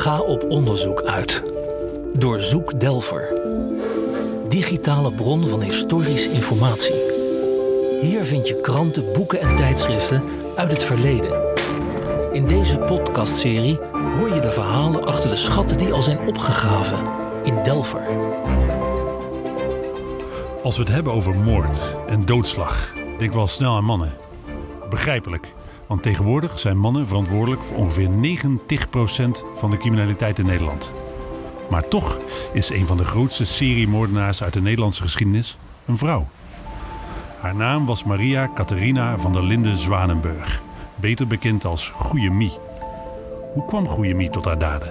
Ga op onderzoek uit. Doorzoek Delver. Digitale bron van historische informatie. Hier vind je kranten, boeken en tijdschriften uit het verleden. In deze podcastserie hoor je de verhalen achter de schatten die al zijn opgegraven in Delver. Als we het hebben over moord en doodslag, denk wel snel aan mannen. Begrijpelijk, want tegenwoordig zijn mannen verantwoordelijk voor ongeveer 90% van de criminaliteit in Nederland. Maar toch is een van de grootste seriemoordenaars uit de Nederlandse geschiedenis een vrouw. Haar naam was Maria Catharina van der Linden Zwanenburg, beter bekend als Goeie Mie. Hoe kwam Goeie Mie tot haar daden?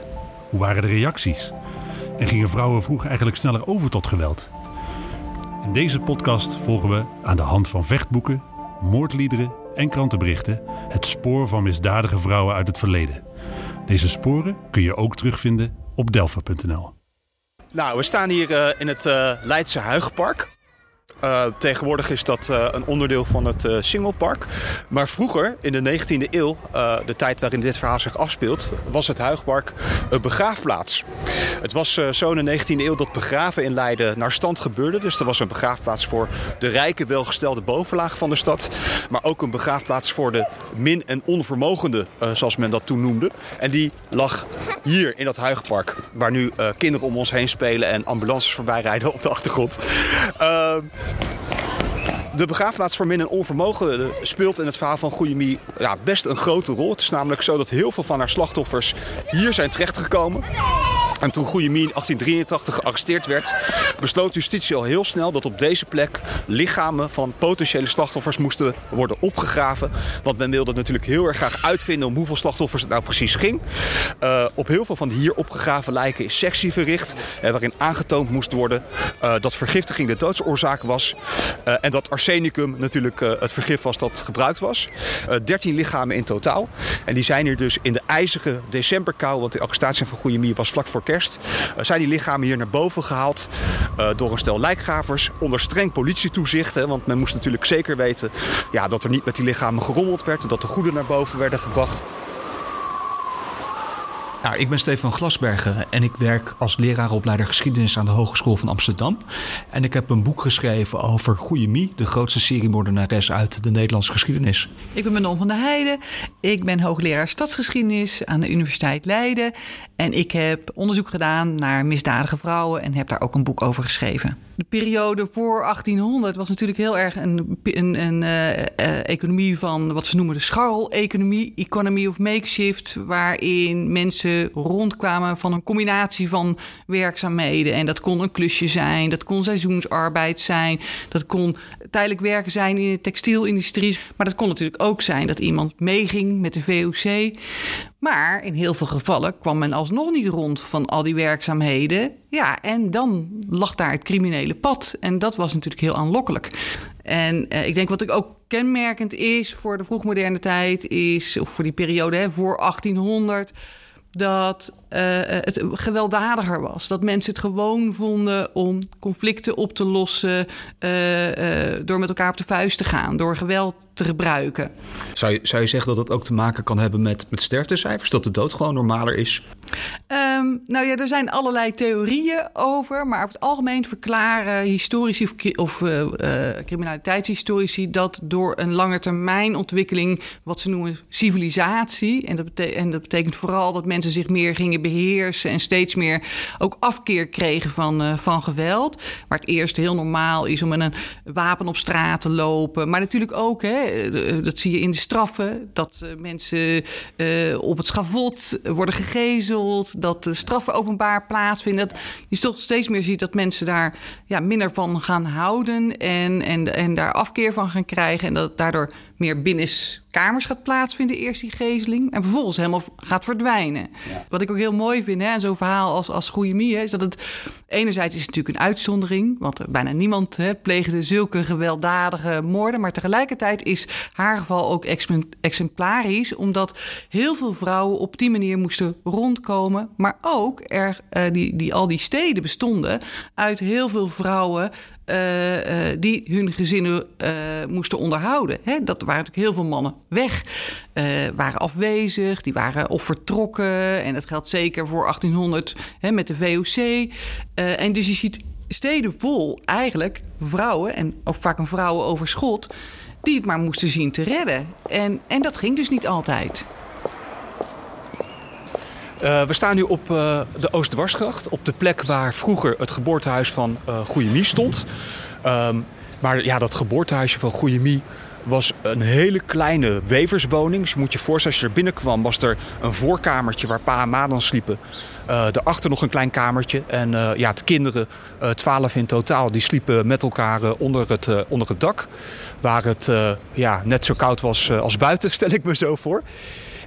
Hoe waren de reacties? En gingen vrouwen vroeger eigenlijk sneller over tot geweld? In deze podcast volgen we aan de hand van vechtboeken, moordliederen en krantenberichten het spoor van misdadige vrouwen uit het verleden. Deze sporen kun je ook terugvinden op delfa.nl. Nou, we staan hier uh, in het uh, Leidse Huigpark. Uh, tegenwoordig is dat uh, een onderdeel van het uh, Singelpark. Maar vroeger, in de 19e eeuw, de tijd waarin dit verhaal zich afspeelt, was het Huigpark een begraafplaats. Het was zo in de 19e eeuw dat begraven in Leiden naar stand gebeurde. Dus er was een begraafplaats voor de rijke, welgestelde bovenlaag van de stad. Maar ook een begraafplaats voor de min- en onvermogende, zoals men dat toen noemde. En die lag hier in dat Huigpark, waar nu kinderen om ons heen spelen en ambulances voorbij rijden op de achtergrond. De begraafplaats voor min en onvermogen speelt in het verhaal van Goeiemie ja, best een grote rol. Het is namelijk zo dat heel veel van haar slachtoffers hier zijn terechtgekomen. En toen Goeiemie in 1883 gearresteerd werd, besloot justitie al heel snel dat op deze plek lichamen van potentiële slachtoffers moesten worden opgegraven. Want men wilde natuurlijk heel erg graag uitvinden om hoeveel slachtoffers het nou precies ging. Uh, op heel veel van de hier opgegraven lijken is sectie verricht, uh, waarin aangetoond moest worden uh, dat vergiftiging de doodsoorzaak was. en dat arsenicum natuurlijk het vergif was dat gebruikt was. 13 lichamen in totaal. En die zijn hier dus in de ijzige decemberkou, want de arrestatie van Goeiemie was vlak voor kerst, uh, zijn die lichamen hier naar boven gehaald uh, door een stel lijkgravers onder streng politietoezicht. Hè, want men moest natuurlijk zeker weten ja, dat er niet met die lichamen gerommeld werd en dat de goeden naar boven werden gebracht. Nou, ik ben Stefan Glasbergen en ik werk als leraaropleider geschiedenis aan de Hogeschool van Amsterdam. En ik heb een boek geschreven over Goeie Mie, de grootste seriemoordenares uit de Nederlandse geschiedenis. Ik ben Manon van der Heijden. Ik ben hoogleraar stadsgeschiedenis aan de Universiteit Leiden. En ik heb onderzoek gedaan naar misdadige vrouwen en heb daar ook een boek over geschreven. De periode voor 1800 was natuurlijk heel erg een, een, uh, uh, economie van wat ze noemen de scharrel-economie, economy of makeshift, waarin mensen rondkwamen van een combinatie van werkzaamheden. En dat kon een klusje zijn, dat kon seizoensarbeid zijn, dat kon tijdelijk werken zijn in de textielindustrie. Maar dat kon natuurlijk ook zijn dat iemand meeging met de VOC. Maar in heel veel gevallen kwam men alsnog niet rond van al die werkzaamheden. Ja, en dan lag daar het criminele pad. En dat was natuurlijk heel aanlokkelijk. En uh, ik denk wat ik ook kenmerkend is voor de vroegmoderne tijd, is, of voor die periode hè, voor 1800 dat uh, het gewelddadiger was. Dat mensen het gewoon vonden om conflicten op te lossen uh, uh, door met elkaar op de vuist te gaan, door geweld te gebruiken. Zou je, zou je zeggen dat dat ook te maken kan hebben met, met sterftecijfers? Dat de dood gewoon normaler is? Um, nou ja, er zijn allerlei theorieën over, maar over het algemeen verklaren historici of, of criminaliteitshistorici dat door een lange termijn ontwikkeling, wat ze noemen civilisatie, en dat, en dat betekent vooral dat mensen zich meer gingen beheersen en steeds meer ook afkeer kregen van, uh, van geweld. Waar het eerst heel normaal is om met een wapen op straat te lopen. Maar natuurlijk ook, hè, dat zie je in de straffen, dat uh, mensen op het schavot worden gegezeld, dat de straffen openbaar plaatsvinden. Dat je toch steeds meer ziet dat mensen daar ja, minder van gaan houden en, en, en daar afkeer van gaan krijgen. En dat daardoor meer binnenskamers gaat plaatsvinden, eerst die gezeling. En vervolgens helemaal gaat verdwijnen. Ja. Wat ik ook heel mooi vind aan zo'n verhaal als, als Goeie Mie... is dat het enerzijds is het natuurlijk een uitzondering... want bijna niemand hè, pleegde zulke gewelddadige moorden... maar tegelijkertijd is haar geval ook exemplarisch... omdat heel veel vrouwen op die manier moesten rondkomen... maar ook er, uh, die, die, al die steden bestonden uit heel veel vrouwen... uh, die hun gezinnen uh, moesten onderhouden. Hè, dat waren natuurlijk heel veel mannen weg, waren afwezig, die waren of vertrokken. En dat geldt zeker voor 1800 hè, met de VOC. en dus je ziet steden vol eigenlijk vrouwen, en ook vaak een vrouwenoverschot, die het maar moesten zien te redden. En, en dat ging dus niet altijd. Uh, we staan nu op uh, de Oostdwarsgracht, op de plek waar vroeger het geboortehuis van uh, Goeiemie stond. Um, maar ja, dat geboortehuisje van Goeiemie was een hele kleine weverswoning. Dus je moet je voorstellen, als je er binnenkwam, was er een voorkamertje waar pa en ma dan sliepen. Uh, daarachter nog een klein kamertje. En uh, ja, de kinderen, uh, twaalf in totaal, die sliepen met elkaar onder, het, onder het dak. Waar het ja, net zo koud was als buiten, stel ik me zo voor.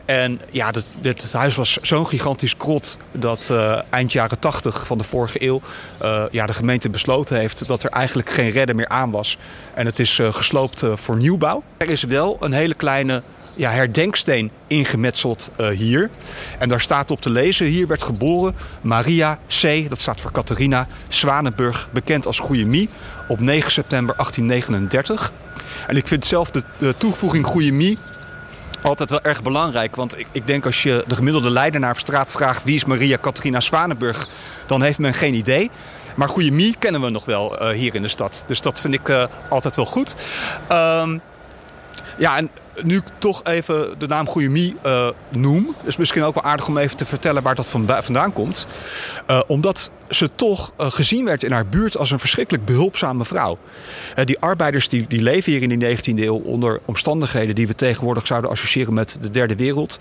En ja, dit, dit huis was zo'n gigantisch krot dat uh, eind jaren 80 van de vorige eeuw uh, ja, de gemeente besloten heeft dat er eigenlijk geen redden meer aan was. En het is uh, gesloopt voor nieuwbouw. Er is wel een hele kleine ja, herdenksteen ingemetseld hier. En daar staat op te lezen: hier werd geboren Maria C., dat staat voor Catharina Zwanenburg, bekend als Goeie Mie, op 9 september 1839. En ik vind zelf de, de toevoeging Goeie Mie altijd wel erg belangrijk. Want ik, ik denk als je de gemiddelde leidenaar op straat vraagt... wie is Maria Catharina Zwanenburg, dan heeft men geen idee. Maar goede Mie kennen we nog wel uh, hier in de stad. Dus dat vind ik uh, altijd wel goed. Um, ja, en nu ik toch even de naam Goeie Mie uh, noem... is misschien ook wel aardig om even te vertellen waar dat vandaan komt. Omdat ze toch uh, gezien werd in haar buurt als een verschrikkelijk behulpzame vrouw. die arbeiders die, die leven hier in die 19e eeuw onder omstandigheden... die we tegenwoordig zouden associëren met de derde wereld.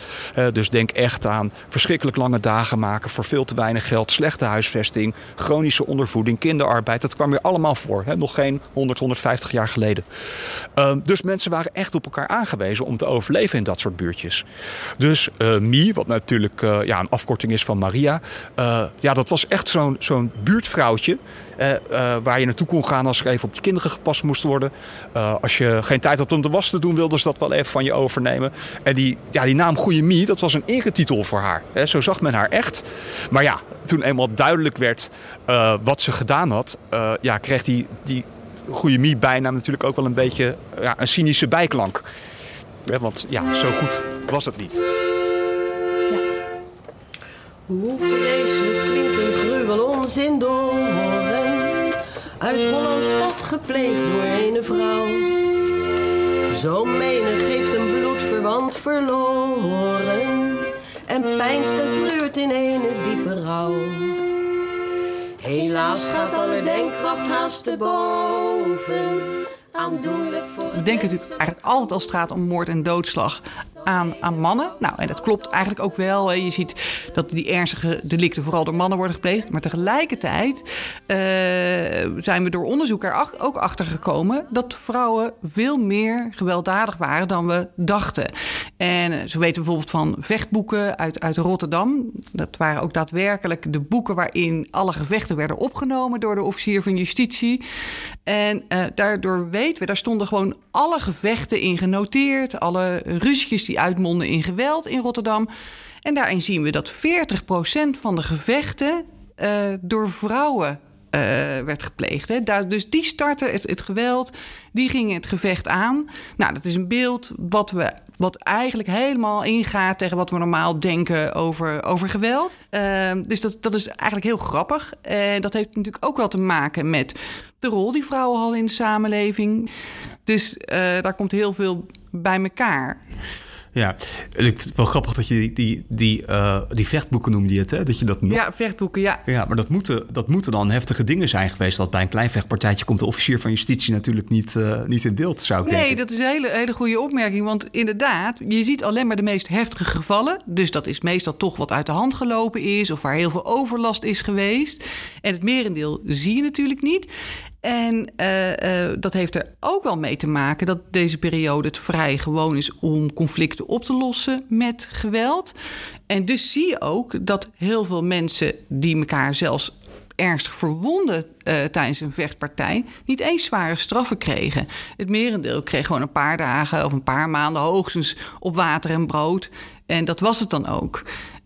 dus denk echt aan verschrikkelijk lange dagen maken voor veel te weinig geld... slechte huisvesting, chronische ondervoeding, kinderarbeid. Dat kwam weer allemaal voor. Hè? Nog geen 100, 150 jaar geleden. Ehm, dus mensen waren echt op elkaar aangewezen om te overleven in dat soort buurtjes. Dus uh, Mie, wat natuurlijk ja, een afkorting is van Maria, ja, dat was echt zo'n zo'n buurtvrouwtje. waar je naartoe kon gaan als er even op je kinderen gepast moest worden. als je geen tijd had om de was te doen, wilden ze dat wel even van je overnemen. En die, ja, die naam Goeie Mie, dat was een eretitel voor haar. Zo zag men haar echt. Maar ja, toen eenmaal duidelijk werd wat ze gedaan had, ja, kreeg die, die Goeie Mie bijnaam natuurlijk ook wel een beetje ja, een cynische bijklank. Want ja, zo goed was het niet. Ja. Hoe vreselijk klinkt gruwel onzin door Uit Hollandstad gepleegd door een vrouw. Zo menig heeft een bloedverwant verloren. En pijnst en treurt in een diepe rouw. Helaas gaat alle denkkracht haast te boven. We denken natuurlijk eigenlijk altijd als het gaat om moord en doodslag aan, aan mannen. Nou, en dat klopt eigenlijk ook wel. Je ziet dat die ernstige delicten vooral door mannen worden gepleegd. Maar tegelijkertijd uh, zijn we door onderzoek er ook achter gekomen dat vrouwen veel meer gewelddadig waren dan we dachten. En eh, zo weten we bijvoorbeeld van vechtboeken uit, uit Rotterdam. Dat waren ook daadwerkelijk de boeken waarin alle gevechten werden opgenomen door de officier van justitie. En uh, daardoor weten we, daar stonden gewoon alle gevechten in genoteerd, alle ruzietjes die uitmonden in geweld in Rotterdam. En daarin zien we dat 40% van de gevechten uh, door vrouwen uh, werd gepleegd. Hè. Daar, dus die starten het, het, geweld, die gingen het gevecht aan. Nou, dat is een beeld wat, we, wat eigenlijk helemaal ingaat tegen wat we normaal denken over, over geweld. Uh, dus dat, dat is eigenlijk heel grappig. En dat heeft natuurlijk ook wel te maken met de rol die vrouwen hadden in de samenleving. Dus uh, daar komt heel veel bij elkaar. Ja, ik vind het wel grappig dat je die, die, die, uh, die vechtboeken noemde je het, hè? Dat je dat. Ja, vechtboeken, ja. Ja, maar dat moeten, dat moeten dan heftige dingen zijn geweest. Want bij een klein vechtpartijtje komt de officier van justitie natuurlijk niet, uh, niet in beeld, zou ik nee, denken. Nee, dat is een hele, hele goede opmerking. Want inderdaad, je ziet alleen maar de meest heftige gevallen. Dus dat is meestal toch wat uit de hand gelopen is... of waar heel veel overlast is geweest. En het merendeel zie je natuurlijk niet. En uh, uh, dat heeft er ook wel mee te maken dat deze periode het vrij gewoon is om conflicten op te lossen met geweld. En dus zie je ook dat heel veel mensen die elkaar zelfs ernstig verwonden uh, tijdens een vechtpartij niet eens zware straffen kregen. Het merendeel kreeg gewoon een paar dagen of een paar maanden hoogstens op water en brood. En dat was het dan ook.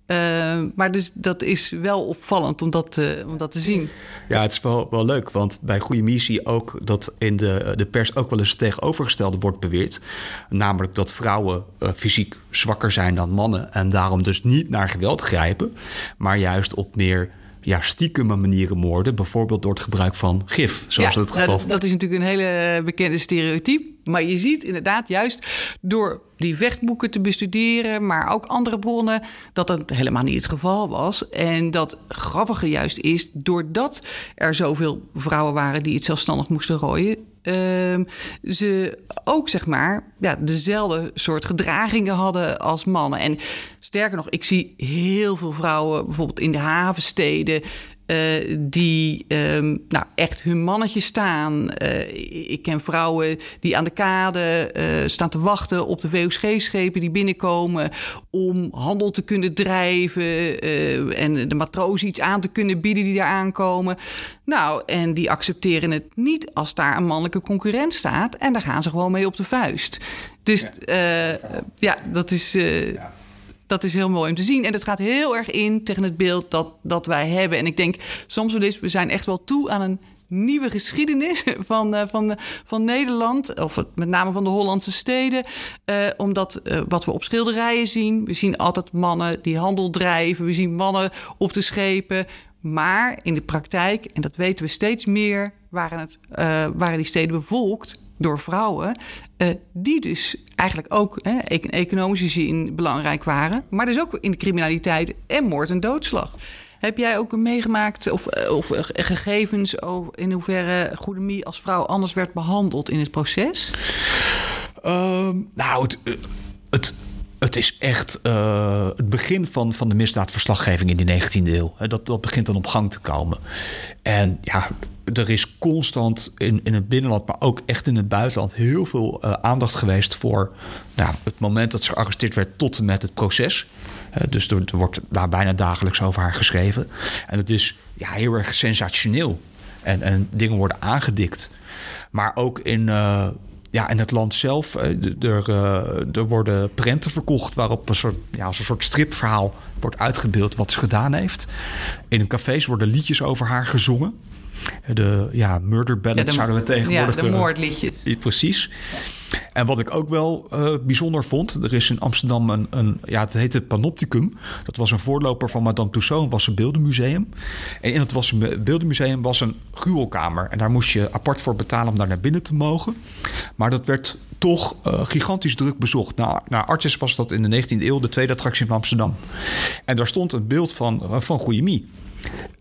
Uh, maar dus dat is wel opvallend om dat, uh, om dat te zien. Ja, het is wel, wel leuk, want bij Goede Missie ook dat in de, de pers ook wel eens tegenovergestelde wordt beweerd. Namelijk dat vrouwen fysiek zwakker zijn dan mannen en daarom dus niet naar geweld grijpen, maar juist op meer ja, stiekeme manieren moorden. Bijvoorbeeld door het gebruik van gif, zoals ja, het geval... Dat, dat is natuurlijk een hele bekende stereotype. Maar je ziet inderdaad juist door die vechtboeken te bestuderen... maar ook andere bronnen, dat dat helemaal niet het geval was. En dat grappige juist is, doordat er zoveel vrouwen waren... die het zelfstandig moesten rooien... Uh, ze ook zeg maar ja, dezelfde soort gedragingen hadden als mannen. En sterker nog, ik zie heel veel vrouwen bijvoorbeeld in de havensteden. Uh, die um, nou, echt hun mannetje staan. Uh, ik ken vrouwen die aan de kade uh, staan te wachten op de VOSG-schepen die binnenkomen om handel te kunnen drijven en de matrozen iets aan te kunnen bieden die daar aankomen. Nou, en die accepteren het niet als daar een mannelijke concurrent staat en daar gaan ze gewoon mee op de vuist. Dus ja, ja dat is. Ja dat is heel mooi om te zien. En het gaat heel erg in tegen het beeld dat, dat wij hebben. En ik denk soms wel eens, we zijn echt wel toe aan een nieuwe geschiedenis van, uh, van, van Nederland, of met name van de Hollandse steden. Uh, omdat uh, wat we op schilderijen zien, we zien altijd mannen die handel drijven, we zien mannen op de schepen. Maar in de praktijk, en dat weten we steeds meer, waren, het, waren die steden bevolkt door vrouwen, uh, die dus eigenlijk ook in economische zin belangrijk waren, maar dus ook in de criminaliteit en moord en doodslag. Heb jij ook meegemaakt of, of gegevens over in hoeverre Goedemie als vrouw anders werd behandeld in het proces? Uh, nou, het, het, is echt het begin van, van de misdaadverslaggeving in de 19e eeuw. Dat, dat begint dan op gang te komen. En ja, er is constant in, in het binnenland, maar ook echt in het buitenland, heel veel uh, aandacht geweest voor nou, het moment dat ze gearresteerd werd tot en met het proces. Uh, dus er, wordt daar bijna dagelijks over haar geschreven. En het is ja, heel erg sensationeel. En, en dingen worden aangedikt. Maar ook in, uh, ja, in het land zelf, er, er worden prenten verkocht waarop een soort, ja, als een soort stripverhaal wordt uitgebeeld wat ze gedaan heeft. In cafés worden liedjes over haar gezongen. De ja, murder ballads ja, zouden we tegenwoordig... Ja, de moordliedjes. Uh, precies. En wat ik ook wel uh, bijzonder vond... er is in Amsterdam een, een... ja, het heette Panopticum. Dat was een voorloper van Madame Tussauds. was een beeldenmuseum. En in het beeldenmuseum was een gruwelkamer. En daar moest je apart voor betalen om daar naar binnen te mogen. Maar dat werd toch uh, gigantisch druk bezocht. Nou, naar Artjes was dat in de 19e eeuw de tweede attractie van Amsterdam. En daar stond een beeld van, van Goeiemie.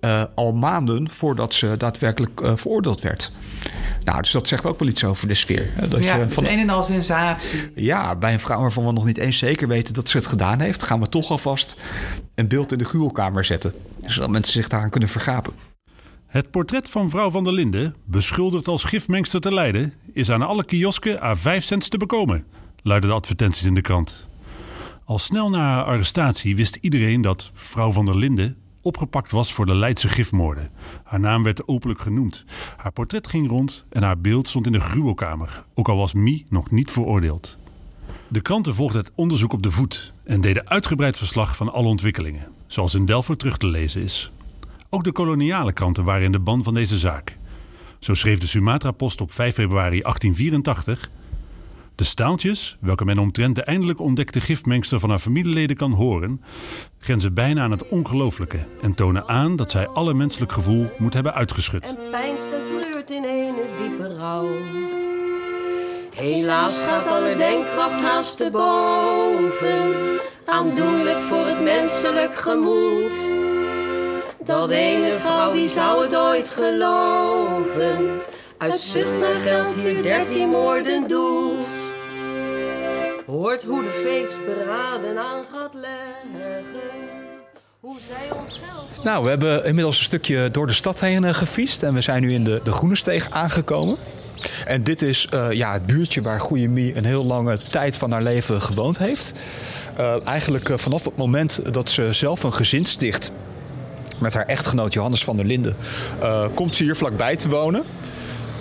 Uh, al maanden voordat ze daadwerkelijk uh, veroordeeld werd. Nou, dus dat zegt ook wel iets over de sfeer. Hè? Dat ja, je van, een en al sensatie. Ja, bij een vrouw waarvan we nog niet eens zeker weten dat ze het gedaan heeft, gaan we toch alvast een beeld in de gruwelkamer zetten. Zodat mensen zich daaraan kunnen vergapen. Het portret van vrouw van der Linden, beschuldigd als gifmengster te Leiden, is aan alle kiosken à 5 cent te bekomen, luiden de advertenties in de krant. Al snel na haar arrestatie wist iedereen dat vrouw van der Linden opgepakt was voor de Leidse gifmoorden. Haar naam werd openlijk genoemd. Haar portret ging rond en haar beeld stond in de gruwelkamer, ook al was Mie nog niet veroordeeld. De kranten volgden het onderzoek op de voet en deden uitgebreid verslag van alle ontwikkelingen, zoals in Delft terug te lezen is. Ook de koloniale kranten waren in de ban van deze zaak. Zo schreef de Sumatra-Post op 5 februari 1884 de staaltjes, welke men omtrent de eindelijk ontdekte gifmengster van haar familieleden kan horen, grenzen bijna aan het ongelooflijke en tonen aan dat zij alle menselijk gevoel moet hebben uitgeschud. En pijnst en treurt in een diepe rouw. Helaas gaat alle denkkracht haast te boven, aandoenlijk voor het menselijk gemoed. Dat ene vrouw, wie zou het ooit geloven, uit zucht naar geld hier dertien moorden doet. Hoort hoe de feeks beraden aan gaat leggen. Hoe zij ontgeld... Nou, we hebben inmiddels een stukje door de stad heen uh, gefietst. En we zijn nu in de, de Groene Steeg aangekomen. En dit is uh, ja, het buurtje waar Goeie Mie een heel lange tijd van haar leven gewoond heeft. Uh, eigenlijk vanaf het moment dat ze zelf een gezin sticht met haar echtgenoot Johannes van der Linden, komt ze hier vlakbij te wonen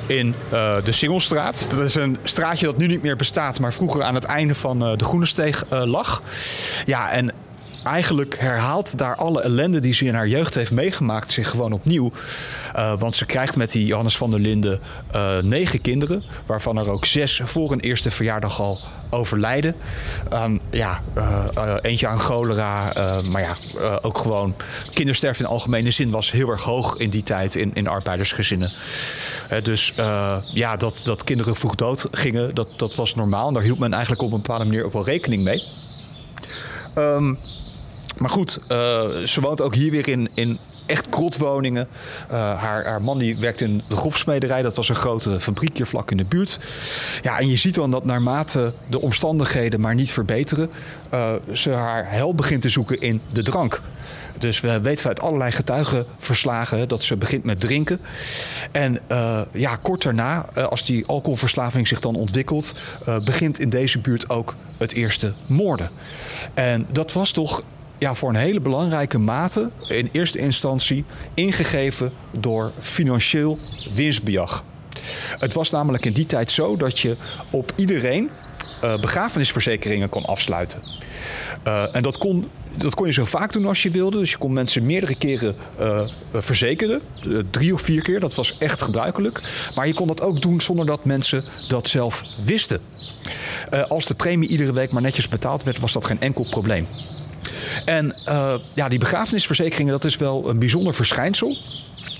in uh, de Singelstraat. Dat is een straatje dat nu niet meer bestaat, maar vroeger aan het einde van uh, de Groene Steeg uh, lag. Ja, en eigenlijk herhaalt daar alle ellende die ze in haar jeugd heeft meegemaakt zich gewoon opnieuw. Uh, want ze krijgt met die Johannes van der Linden uh, negen kinderen, waarvan er ook zes voor een eerste verjaardag al overlijden. Um, ja, uh, eentje aan cholera, maar ja, ook gewoon kindersterfte in algemene zin was heel erg hoog in die tijd in, in arbeidersgezinnen. dus ja, dat, dat kinderen vroeg dood gingen, dat, dat was normaal. En daar hield men eigenlijk op een bepaalde manier ook wel rekening mee. Um, maar goed, ze woont ook hier weer in, in echt krotwoningen. Uh, haar, haar, man die werkt in de grofsmederij. Dat was een grote fabriek hier vlak in de buurt. Ja, en je ziet dan dat naarmate de omstandigheden maar niet verbeteren... Uh, ze haar hel begint te zoeken in de drank. Dus we weten uit allerlei getuigenverslagen dat ze begint met drinken. En ja, kort daarna, als die alcoholverslaving zich dan ontwikkelt, begint in deze buurt ook het eerste moorden. En dat was toch ja, voor een hele belangrijke mate in eerste instantie ingegeven door financieel winstbejag. Het was namelijk in die tijd zo dat je op iedereen uh, begrafenisverzekeringen kon afsluiten. Uh, en dat kon, dat kon je zo vaak doen als je wilde. Dus je kon mensen meerdere keren uh, verzekeren. drie of vier keer, dat was echt gebruikelijk. Maar je kon dat ook doen zonder dat mensen dat zelf wisten. als de premie iedere week maar netjes betaald werd, was dat geen enkel probleem. En uh, ja, die begrafenisverzekeringen, dat is wel een bijzonder verschijnsel.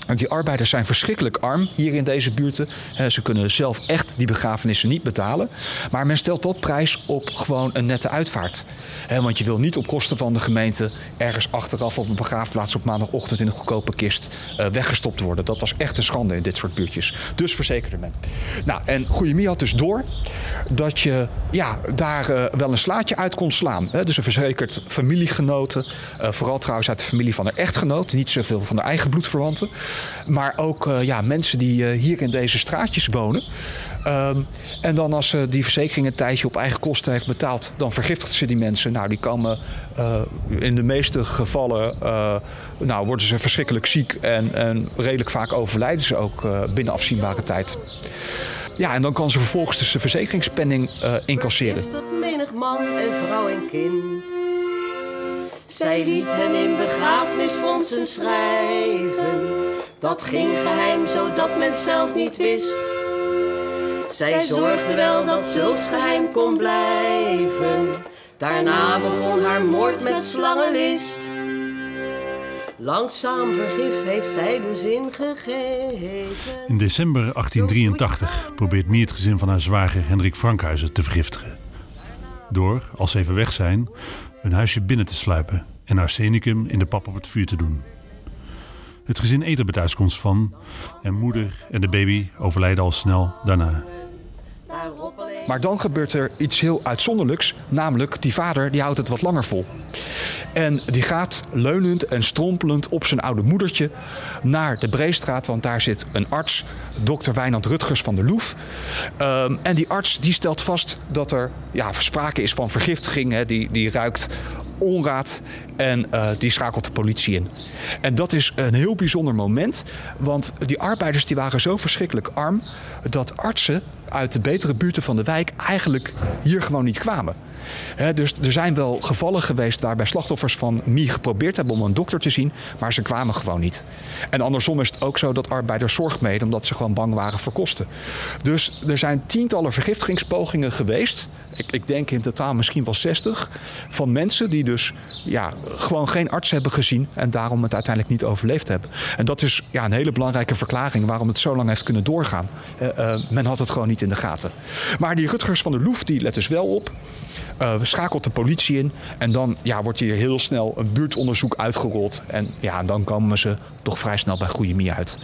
Want die arbeiders zijn verschrikkelijk arm hier in deze buurten. Ze kunnen zelf echt die begrafenissen niet betalen. Maar men stelt wel prijs op gewoon een nette uitvaart. Want je wil niet op kosten van de gemeente ergens achteraf op een begraafplaats op maandagochtend in een goedkope kist uh, weggestopt worden. Dat was echt een schande in dit soort buurtjes. Dus verzekerde men. Nou, en Goeiemie had dus door dat je ja, daar uh, wel een slaatje uit kon slaan. Dus een verzekerd familiegenoten. Uh, vooral trouwens uit de familie van haar echtgenoot. Niet zoveel van de eigen bloedverwanten. Maar ook uh, ja, mensen die uh, hier in deze straatjes wonen. Um, en dan als ze die verzekering een tijdje op eigen kosten heeft betaald, dan vergiftigt ze die mensen. Nou, die komen uh, in de meeste gevallen, nou, worden ze verschrikkelijk ziek en, en redelijk vaak overlijden ze ook binnen afzienbare tijd. Ja, en dan kan ze vervolgens dus de verzekeringspenning incasseren. menig man en vrouw en kind. Zij liet hen in begrafenisfondsen schrijven. Dat ging geheim, zodat men zelf niet wist. Zij zorgde wel dat zulks geheim kon blijven. Daarna begon haar moord met slangenlist. Langzaam vergif heeft zij dus ingegeven. In december 1883 probeert Mie het gezin van haar zwager Hendrik Frankhuizen te vergiftigen. Door, als ze even weg zijn, hun huisje binnen te sluipen en arsenicum in de pap op het vuur te doen. Het gezin eet er bij thuiskomst van en moeder en de baby overlijden al snel daarna. Maar dan gebeurt er iets heel uitzonderlijks, namelijk die vader die houdt het wat langer vol. En die gaat leunend en strompelend op zijn oude moedertje naar de Breestraat, want daar zit een arts, dokter Wijnand Rutgers van der Loef. Um, en die arts die stelt vast dat er ja, sprake is van vergiftiging. Hè. Die, die ruikt onraad en uh, die schakelt de politie in. En dat is een heel bijzonder moment, want die arbeiders die waren zo verschrikkelijk arm dat artsen uit de betere buurten van de wijk eigenlijk hier gewoon niet kwamen. Dus er zijn wel gevallen geweest waarbij slachtoffers van MI geprobeerd hebben om een dokter te zien, maar ze kwamen gewoon niet. En andersom is het ook zo dat arbeiders zorg meden omdat ze gewoon bang waren voor kosten. Dus er zijn tientallen vergiftigingspogingen geweest. Ik, ik denk in totaal misschien wel 60 van mensen die dus ja, gewoon geen arts hebben gezien en daarom het uiteindelijk niet overleefd hebben. En dat is ja, een hele belangrijke verklaring waarom het zo lang heeft kunnen doorgaan. Uh, uh, men had het gewoon niet in de gaten. Maar die Rutgers van der Loef die let dus wel op. Uh, schakelt de politie in en dan ja, wordt hier heel snel een buurtonderzoek uitgerold. En ja, dan komen ze toch vrij snel bij goede Mie uit.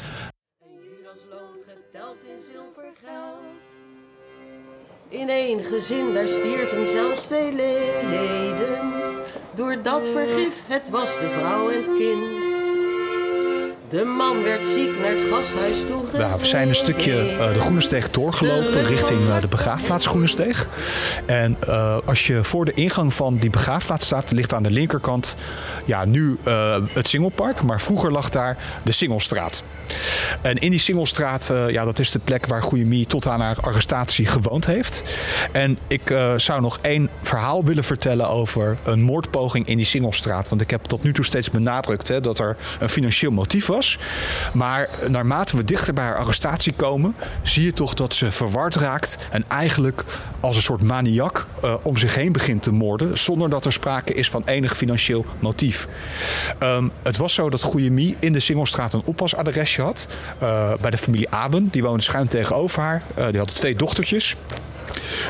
In één gezin, daar stierven zelfs twee leden. Door dat vergif, het was de vrouw en het kind. De man werd ziek naar het gasthuis toe. Nou, we zijn een stukje uh, de Groenesteeg doorgelopen richting uh, de begraafplaats Groenesteeg. En uh, als je voor de ingang van die begraafplaats staat, ligt aan de linkerkant ja, nu het Singelpark. Maar vroeger lag daar de Singelstraat. En in die Singelstraat, ja, dat is de plek waar Goeiemie tot aan haar arrestatie gewoond heeft. En ik zou nog één verhaal willen vertellen over een moordpoging in die Singelstraat. Want ik heb tot nu toe steeds benadrukt hè, dat er een financieel motief was. Maar naarmate we dichter bij haar arrestatie komen, zie je toch dat ze verward raakt en eigenlijk als een soort maniak uh, om zich heen begint te moorden, zonder dat er sprake is van enig financieel motief. Um, het was zo dat Goeiemie in de Singelstraat een oppasadresje had uh, bij de familie Aben. Die woonde schuin tegenover haar. Uh, die hadden twee dochtertjes.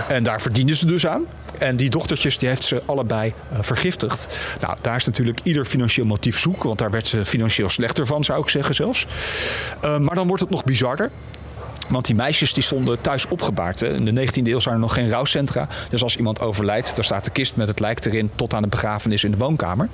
En daar verdiende ze dus aan. En die dochtertjes die heeft ze allebei uh, vergiftigd. Nou, daar is natuurlijk ieder financieel motief zoek. Want daar werd ze financieel slechter van, zou ik zeggen zelfs. Uh, maar dan wordt het nog bizarder. Want die meisjes die stonden thuis opgebaard. Hè. In de 19e eeuw zijn er nog geen rouwcentra. Dus als iemand overlijdt, dan staat de kist met het lijk erin tot aan de begrafenis in de woonkamer.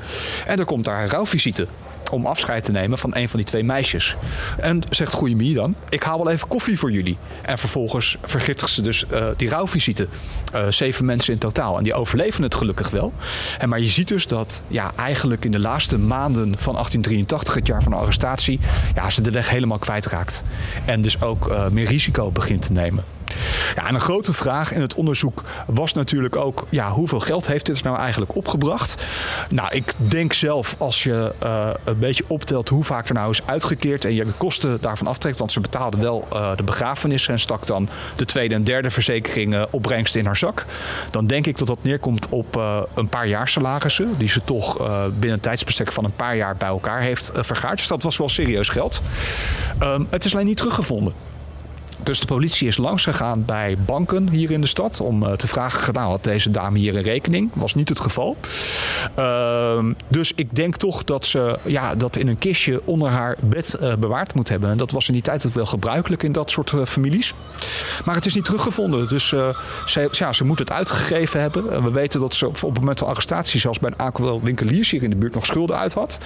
En er komt daar een rouwvisite om afscheid te nemen van een van die twee meisjes. En zegt Goeiemie dan, ik haal wel even koffie voor jullie. En vervolgens vergiftigt ze dus uh, die rouwvisite. Uh, zeven mensen in totaal. En die overleven het gelukkig wel. En maar je ziet dus dat ja, eigenlijk in de laatste maanden van 1883, het jaar van de arrestatie, ja, ze de weg helemaal kwijtraakt. En dus ook uh, meer risico begint te nemen. Ja, en een grote vraag in het onderzoek was natuurlijk ook: ja, hoeveel geld heeft dit nou eigenlijk opgebracht? Nou, ik denk zelf als je uh, een beetje optelt hoe vaak er nou is uitgekeerd en je de kosten daarvan aftrekt, want ze betaalde wel uh, de begrafenis en stak dan de tweede en derde verzekering uh, opbrengst in haar zak. Dan denk ik dat dat neerkomt op een paar jaar salarissen, die ze toch binnen een tijdsbestek van een paar jaar bij elkaar heeft vergaard. Dus dat was wel serieus geld. Um, het is alleen niet teruggevonden. Dus de politie is langs gegaan bij banken hier in de stad om uh, te vragen gedaan had deze dame hier een rekening. Was niet het geval. Uh, dus ik denk toch dat ze ja, dat in een kistje onder haar bed uh, bewaard moet hebben. En dat was in die tijd ook wel gebruikelijk in dat soort uh, families. Maar het is niet teruggevonden. Dus ze, ja, ze moet het uitgegeven hebben. En we weten dat ze op het moment van arrestatie zelfs bij een aantal winkeliers hier in de buurt nog schulden uit had.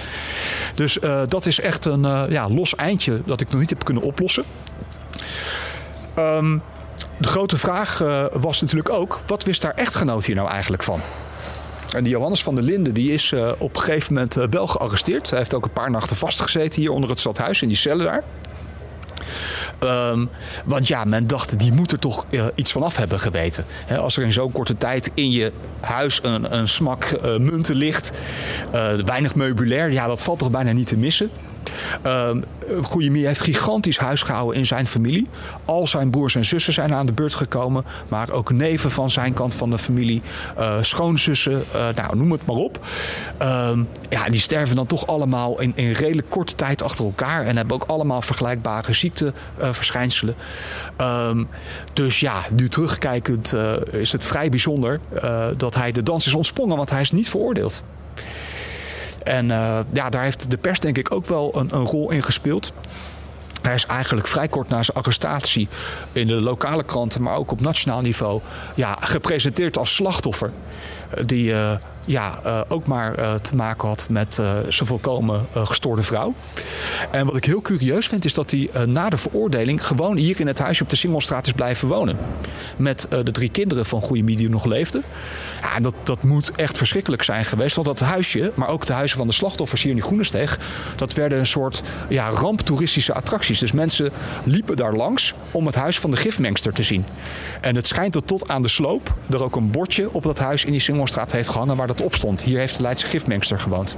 Dus dat is echt een ja, los eindje dat ik nog niet heb kunnen oplossen. Um, de grote vraag uh, was natuurlijk ook: wat wist haar echtgenoot hier nou eigenlijk van? En die Johannes van der Linden die is uh, op een gegeven moment uh, wel gearresteerd. Hij heeft ook een paar nachten vastgezeten hier onder het stadhuis in die cellen daar. Um, want ja, men dacht, die moet er toch iets van af hebben geweten. Als er in zo'n korte tijd in je huis een, een smak munten ligt, weinig meubilair, ja, dat valt toch bijna niet te missen. Um, Goeiemie heeft gigantisch huis gehouden in zijn familie. Al zijn broers en zussen zijn aan de beurt gekomen. Maar ook neven van zijn kant van de familie. Uh, schoonzussen, uh, nou, noem het maar op. Um, ja, die sterven dan toch allemaal in, in redelijk korte tijd achter elkaar. En hebben ook allemaal vergelijkbare ziekteverschijnselen. Um, dus ja, nu terugkijkend is het vrij bijzonder dat hij de dans is ontsprongen. Want hij is niet veroordeeld. En uh, ja, daar heeft de pers denk ik ook wel een, een rol in gespeeld. Hij is eigenlijk vrij kort na zijn arrestatie in de lokale kranten, maar ook op nationaal niveau, ja, gepresenteerd als slachtoffer. Die uh, ja, ook maar te maken had met zijn volkomen gestoorde vrouw. En wat ik heel curieus vind, is dat hij na de veroordeling gewoon hier in het huisje op de Singelstraat is blijven wonen. Met de drie kinderen van Goeiemie die nog leefden. Ja, dat, dat moet echt verschrikkelijk zijn geweest. Want dat huisje, maar ook de huizen van de slachtoffers hier in die Groenesteeg, dat werden een soort ja, ramptoeristische attracties. Dus mensen liepen daar langs om het huis van de gifmengster te zien. En het schijnt dat tot aan de sloop er ook een bordje op dat huis in die Singelstraat heeft gehangen waar dat op stond. Hier heeft de Leidse gifmengster gewoond.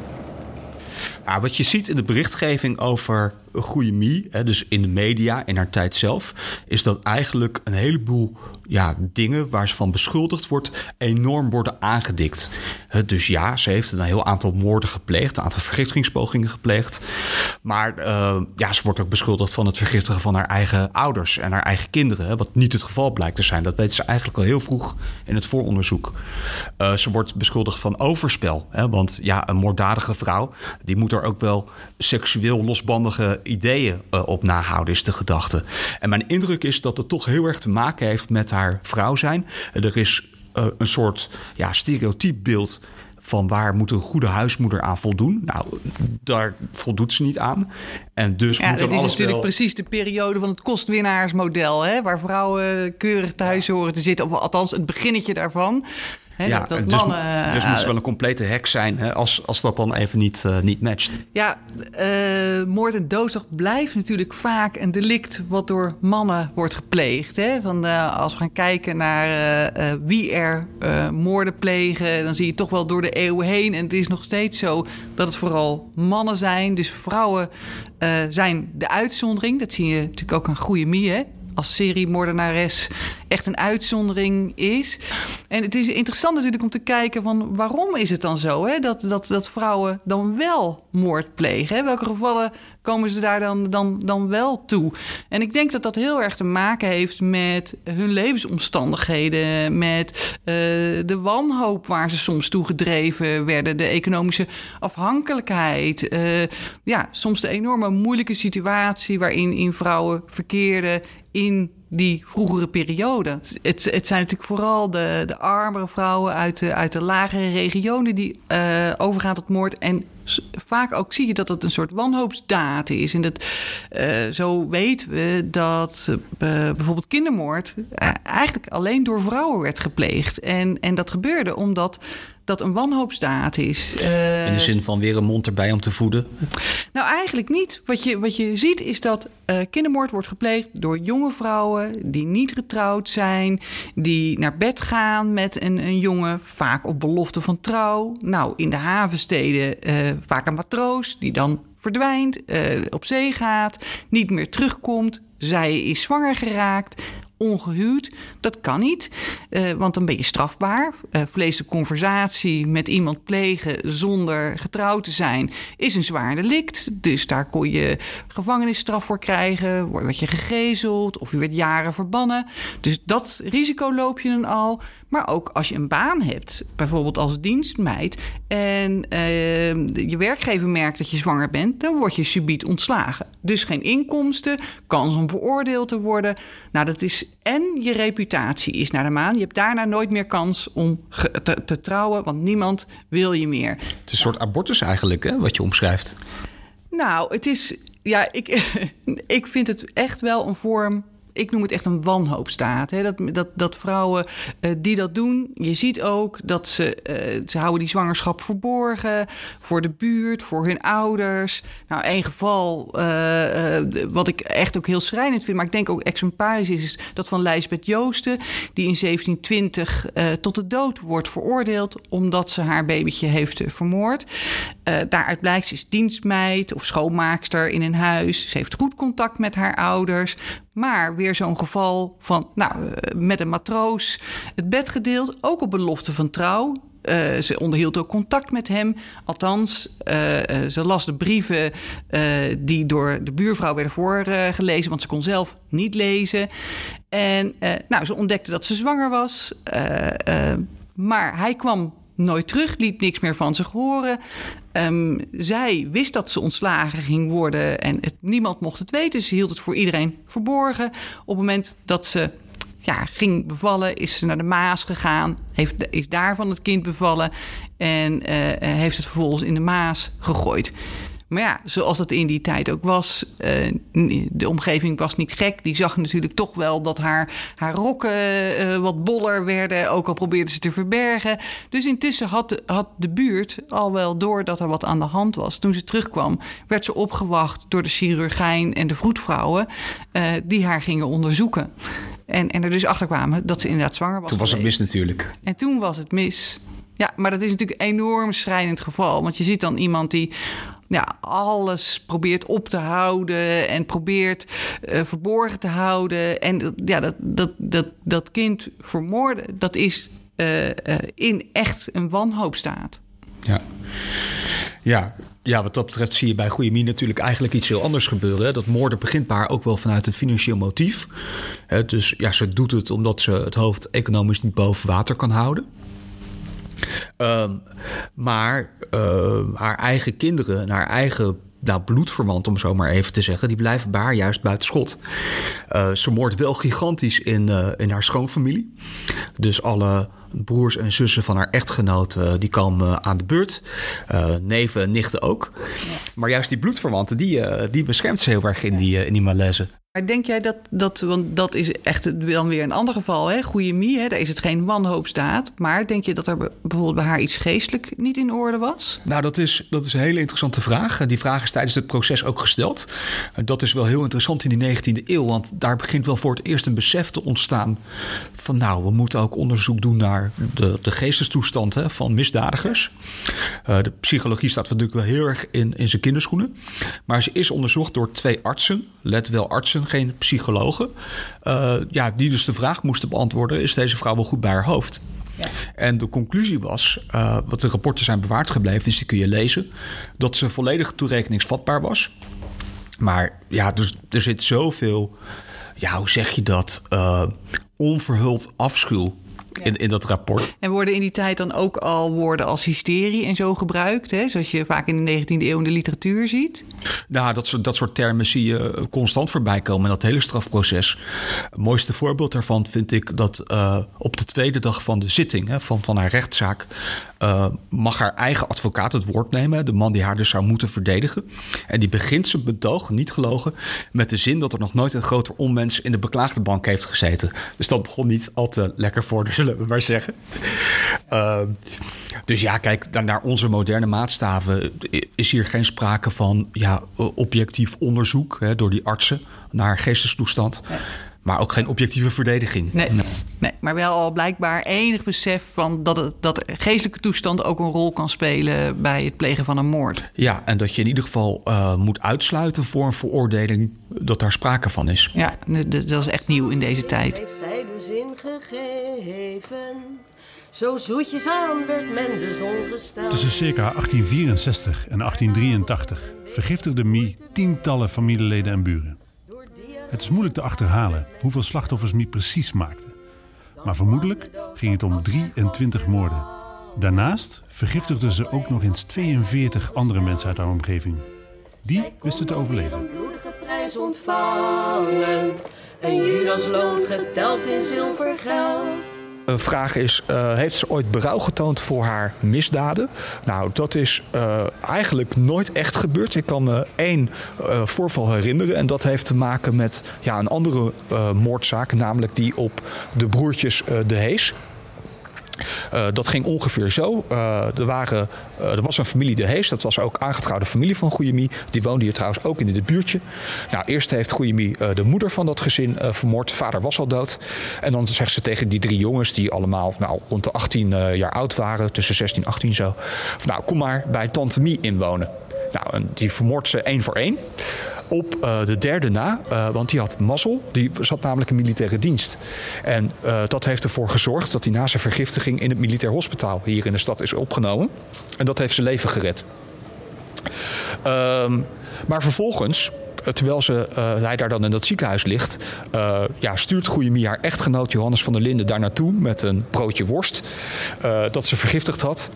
Ja, wat je ziet in de berichtgeving over Goeiemie, dus in de media, in haar tijd zelf, is dat eigenlijk een heleboel ja, dingen waar ze van beschuldigd wordt, enorm worden aangedikt. Dus ja, ze heeft een heel aantal moorden gepleegd, een aantal vergiftigingspogingen gepleegd. Maar uh, ja, ze wordt ook beschuldigd van het vergiftigen van haar eigen ouders en haar eigen kinderen. Wat niet het geval blijkt te zijn. Dat weten ze eigenlijk al heel vroeg in het vooronderzoek. Uh, ze wordt beschuldigd van overspel. Hè, want ja, een moorddadige vrouw, die moet er ook wel seksueel losbandige ideeën uh, op nahouden, is de gedachte. En mijn indruk is dat het toch heel erg te maken heeft met haar vrouw zijn. Er is uh, een soort ja, stereotyp beeld van waar moet een goede huismoeder aan voldoen. Nou, daar voldoet ze niet aan. En dus Ja, moet dan dat is alles natuurlijk wel... precies de periode van het kostwinnaarsmodel, hè, waar vrouwen keurig thuis horen te zitten, of althans het beginnetje daarvan. Hè, Ja, dat, dat dus, mannen, dus moet eh, ze wel een complete hek zijn hè, als, als dat dan even niet, eh, niet matcht. Ja, eh, moord en doodslag blijft natuurlijk vaak een delict wat door mannen wordt gepleegd. Hè? Van, als we gaan kijken naar wie er moorden plegen, dan zie je toch wel door de eeuwen heen. En het is nog steeds zo dat het vooral mannen zijn. Dus vrouwen zijn de uitzondering. Dat zie je natuurlijk ook aan Goeie Mie, hè? Als seriemoordenares echt een uitzondering is. En het is interessant natuurlijk om te kijken van waarom is het dan zo hè? Dat, dat, dat vrouwen dan wel moord plegen. Hè? Welke gevallen komen ze daar dan, dan, dan wel toe? En ik denk dat dat heel erg te maken heeft met hun levensomstandigheden, met eh, de wanhoop waar ze soms toe gedreven werden, de economische afhankelijkheid, eh, ja, soms de enorme moeilijke situatie waarin in vrouwen verkeerden in die vroegere periode. Het, het zijn natuurlijk vooral de, de armere vrouwen uit de, uit de lagere regionen die eh, overgaan tot moord. En vaak ook zie je dat het een soort wanhoopsdaad is. En dat, eh, zo weten we dat eh, bijvoorbeeld kindermoord eh, eigenlijk alleen door vrouwen werd gepleegd. En, en dat gebeurde omdat dat een wanhoopsdaad is. Eh, In de zin van weer een mond erbij om te voeden. nou, eigenlijk niet. Wat je, wat je ziet is dat eh, kindermoord wordt gepleegd door jonge vrouwen die niet getrouwd zijn, die naar bed gaan met een, een jongen, vaak op belofte van trouw. Nou, in de havensteden eh, vaak een matroos die dan verdwijnt, op zee gaat, niet meer terugkomt. Zij is zwanger geraakt, ongehuwd. Dat kan niet, eh, want dan ben je strafbaar. Eh vleeselijke conversatie met iemand plegen zonder getrouwd te zijn is een zwaar delict. Dus daar kon je gevangenisstraf voor krijgen, word je gegezeld of je werd jaren verbannen. Dus dat risico loop je dan al. Maar ook als je een baan hebt, bijvoorbeeld als dienstmeid, en eh, je werkgever merkt dat je zwanger bent, dan word je subiet ontslagen. Dus geen inkomsten, kans om veroordeeld te worden. Nou, dat is en je reputatie is naar de maan. Je hebt daarna nooit meer kans om te, te trouwen, want niemand wil je meer. Het is een soort abortus eigenlijk, hè, wat je omschrijft. Nou, het is. Ja, ik, ik vind het echt wel een vorm. Ik noem het echt een wanhoopstaat. Hè? Dat, dat, dat vrouwen eh, die dat doen, je ziet ook dat ze, eh, ze houden die zwangerschap verborgen voor de buurt, voor hun ouders. Nou, één geval eh, wat ik echt ook heel schrijnend vind, maar ik denk ook exemplarisch is, is dat van Lijsbeth Joosten, die in 1720 eh, tot de dood wordt veroordeeld omdat ze haar babytje heeft vermoord. Daaruit blijkt ze is dienstmeid of schoonmaakster in een huis. Ze heeft goed contact met haar ouders. Maar weer zo'n geval van, nou, eh, met een matroos het bed gedeeld, ook op belofte van trouw. Eh, ze onderhield ook contact met hem. Althans, eh, ze las de brieven die door de buurvrouw werden voorgelezen, want ze kon zelf niet lezen. En nou, ze ontdekte dat ze zwanger was. Maar hij kwam nooit terug, liet niks meer van zich horen. Ehm, zij wist dat ze ontslagen ging worden en het, niemand mocht het weten. Ze hield het voor iedereen verborgen. Op het moment dat ze ja, ging bevallen, is ze naar de Maas gegaan, heeft, is daar van het kind bevallen en eh, heeft het vervolgens in de Maas gegooid. Maar ja, zoals dat in die tijd ook was, eh, de omgeving was niet gek. Die zag natuurlijk toch wel dat haar, haar rokken eh, wat boller werden, ook al probeerde ze te verbergen. Dus intussen had de, had de buurt al wel door dat er wat aan de hand was. Toen ze terugkwam, werd ze opgewacht door de chirurgijn en de vroedvrouwen eh, die haar gingen onderzoeken. En, en er dus achter kwamen dat ze inderdaad zwanger was. Toen was het mis natuurlijk. En toen was het mis. Ja, maar dat is natuurlijk een enorm schrijnend geval. Want je ziet dan iemand die ja, alles probeert op te houden en probeert eh, verborgen te houden. En ja, dat, dat, dat, dat kind vermoorden, dat is eh, eh, in echt een wanhoopstaat. Ja. Ja. ja, wat dat betreft zie je bij Goeie Mie natuurlijk eigenlijk iets heel anders gebeuren. Dat moorden begint haar ook wel vanuit een financieel motief. Dus ja, ze doet het omdat ze het hoofd economisch niet boven water kan houden. Ehm, maar eh, haar eigen kinderen en haar eigen nou, bloedverwant, om zo maar even te zeggen, die blijven bij haar juist buiten schot. Eh, ze moordt wel gigantisch in, eh, in haar schoonfamilie. Dus alle broers en zussen van haar echtgenoot uh, die komen aan de beurt. Neven en nichten ook. Maar juist die bloedverwanten, die, die beschermt ze heel erg in die, in die malaise. Maar denk jij dat, dat, want dat is echt dan weer een ander geval, hè? Goeie Mie, hè? daar is het geen wanhoopstaat. Maar denk je dat er bijvoorbeeld bij haar iets geestelijk niet in orde was? Nou, dat is, dat is een hele interessante vraag. Die vraag is tijdens het proces ook gesteld. Dat is wel heel interessant in die 19e eeuw, want daar begint wel voor het eerst een besef te ontstaan van nou, we moeten ook onderzoek doen naar de, de geestestoestand hè, van misdadigers. Uh, de psychologie staat natuurlijk wel heel erg in, in zijn kinderschoenen. Maar ze is onderzocht door twee artsen, let wel artsen geen psychologen. Uh, ja, die dus de vraag moesten beantwoorden: is deze vrouw wel goed bij haar hoofd? Ja. En de conclusie was, uh, wat de rapporten zijn bewaard gebleven, dus die kun je lezen, dat ze volledig toerekeningsvatbaar was. Maar ja, dus, er zit zoveel, ja, hoe zeg je dat, uh, onverhuld afschuw in, in dat rapport. En worden in die tijd dan ook al woorden als hysterie en zo gebruikt? Hè? Zoals je vaak in de 19e eeuw in de literatuur ziet? Nou, dat soort, dat soort termen zie je constant voorbij komen in dat hele strafproces. Het mooiste voorbeeld daarvan vind ik dat uh, op de tweede dag van de zitting hè, van, van haar rechtszaak... Uh, mag haar eigen advocaat het woord nemen, de man die haar dus zou moeten verdedigen. En die begint zijn betoog, niet gelogen, met de zin dat er nog nooit een groter onmens in de beklaagde bank heeft gezeten. Dus dat begon niet al te lekker voor, zullen we maar zeggen. Uh, dus ja, kijk, naar onze moderne maatstaven is hier geen sprake van ja, objectief onderzoek hè, door die artsen naar geestestoestand. Maar ook geen objectieve verdediging. Nee, nee. maar wel al blijkbaar enig besef van dat, het, dat geestelijke toestand ook een rol kan spelen bij het plegen van een moord. Ja, en dat je in ieder geval uh, moet uitsluiten voor een veroordeling dat daar sprake van is. Ja, dat is echt nieuw in deze tijd. Heeft zij dus ingegeven? Zo zoetjes aan werd men dus ongesteld. Tussen circa 1864 en 1883 vergiftigde Mie tientallen familieleden en buren. Het is moeilijk te achterhalen hoeveel slachtoffers Mie precies maakte. Maar vermoedelijk ging het om 23 moorden. Daarnaast vergiftigde ze ook nog eens 42 andere mensen uit haar omgeving. Die wisten te overleven. Geteld in. Een vraag is, uh, heeft ze ooit berouw getoond voor haar misdaden? Nou, dat is uh, eigenlijk nooit echt gebeurd. Ik kan me één uh, voorval herinneren. En dat heeft te maken met ja, een andere moordzaak. Namelijk die op de broertjes De Hees. Uh, dat ging ongeveer zo. Uh, er, uh, er was een familie De Hees. Dat was ook aangetrouwde familie van Goeiemie. Die woonde hier trouwens ook in het buurtje. Nou, eerst heeft Goeiemie de moeder van dat gezin vermoord. Vader was al dood. En dan zegt ze tegen die drie jongens... die allemaal nou, rond de 18 jaar oud waren. Tussen 16 en 18 zo. nou, kom maar bij tante Mie inwonen. Nou, en die vermoordt ze één voor één op uh, de derde na. Uh, want die had mazzel. Die zat namelijk in militaire dienst. En uh, dat heeft ervoor gezorgd dat hij na zijn vergiftiging in het militair hospitaal hier in de stad is opgenomen. En dat heeft zijn leven gered. Um, maar vervolgens terwijl ze, uh, hij daar dan in dat ziekenhuis ligt, uh, ja, stuurt Goeiemie haar echtgenoot Johannes van der Linden daar naartoe met een broodje worst uh, dat ze vergiftigd had.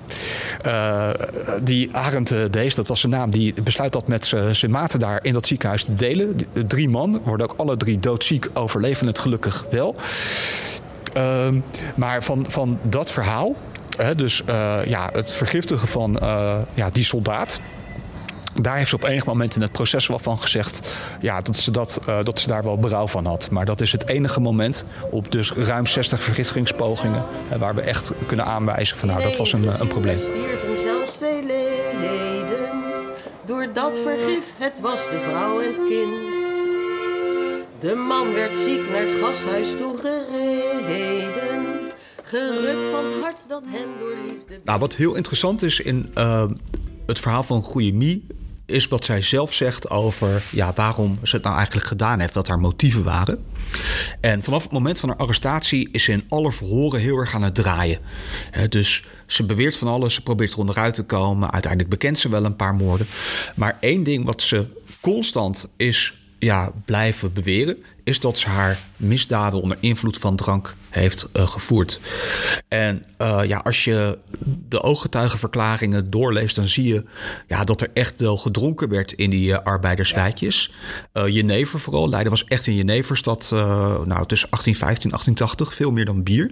die Arend Dees, dat was zijn naam, die besluit dat met zijn maten daar in dat ziekenhuis te delen. De drie man worden ook alle drie doodziek, overleven het gelukkig wel. Ehm, maar van, van dat verhaal, dus ja, het vergiftigen van ja, die soldaat daar heeft ze op enig moment in het proces wel van gezegd ja, dat, ze dat, uh, dat ze daar wel berouw van had. Maar dat is het enige moment op dus ruim 60 vergiftigingspogingen uh, waar we echt kunnen aanwijzen van nou, dat was een, een probleem. stierven zelfs twee leden. Door dat vergif, het was de vrouw en het kind. De man werd ziek naar het gasthuis toegereden. Gerukt van het hart dat hem door liefde... Nou, wat heel interessant is in uh, het verhaal van Goeie Mie is wat zij zelf zegt over ja, waarom ze het nou eigenlijk gedaan heeft, wat haar motieven waren. En vanaf het moment van haar arrestatie is ze in alle verhoren heel erg aan het draaien. dus ze beweert van alles, ze probeert er onderuit te komen. Uiteindelijk bekent ze wel een paar moorden. Maar één ding wat ze constant is ja, blijven beweren, is dat ze haar misdaden onder invloed van drank heeft uh, gevoerd. En uh, ja, als je de ooggetuigenverklaringen doorleest, dan zie je ja, dat er echt wel gedronken werd in die uh, arbeiderswijtjes. Uh, Jenever vooral. Leiden was echt een Jeneverstad nou, tussen 1815 en 1880, veel meer dan bier.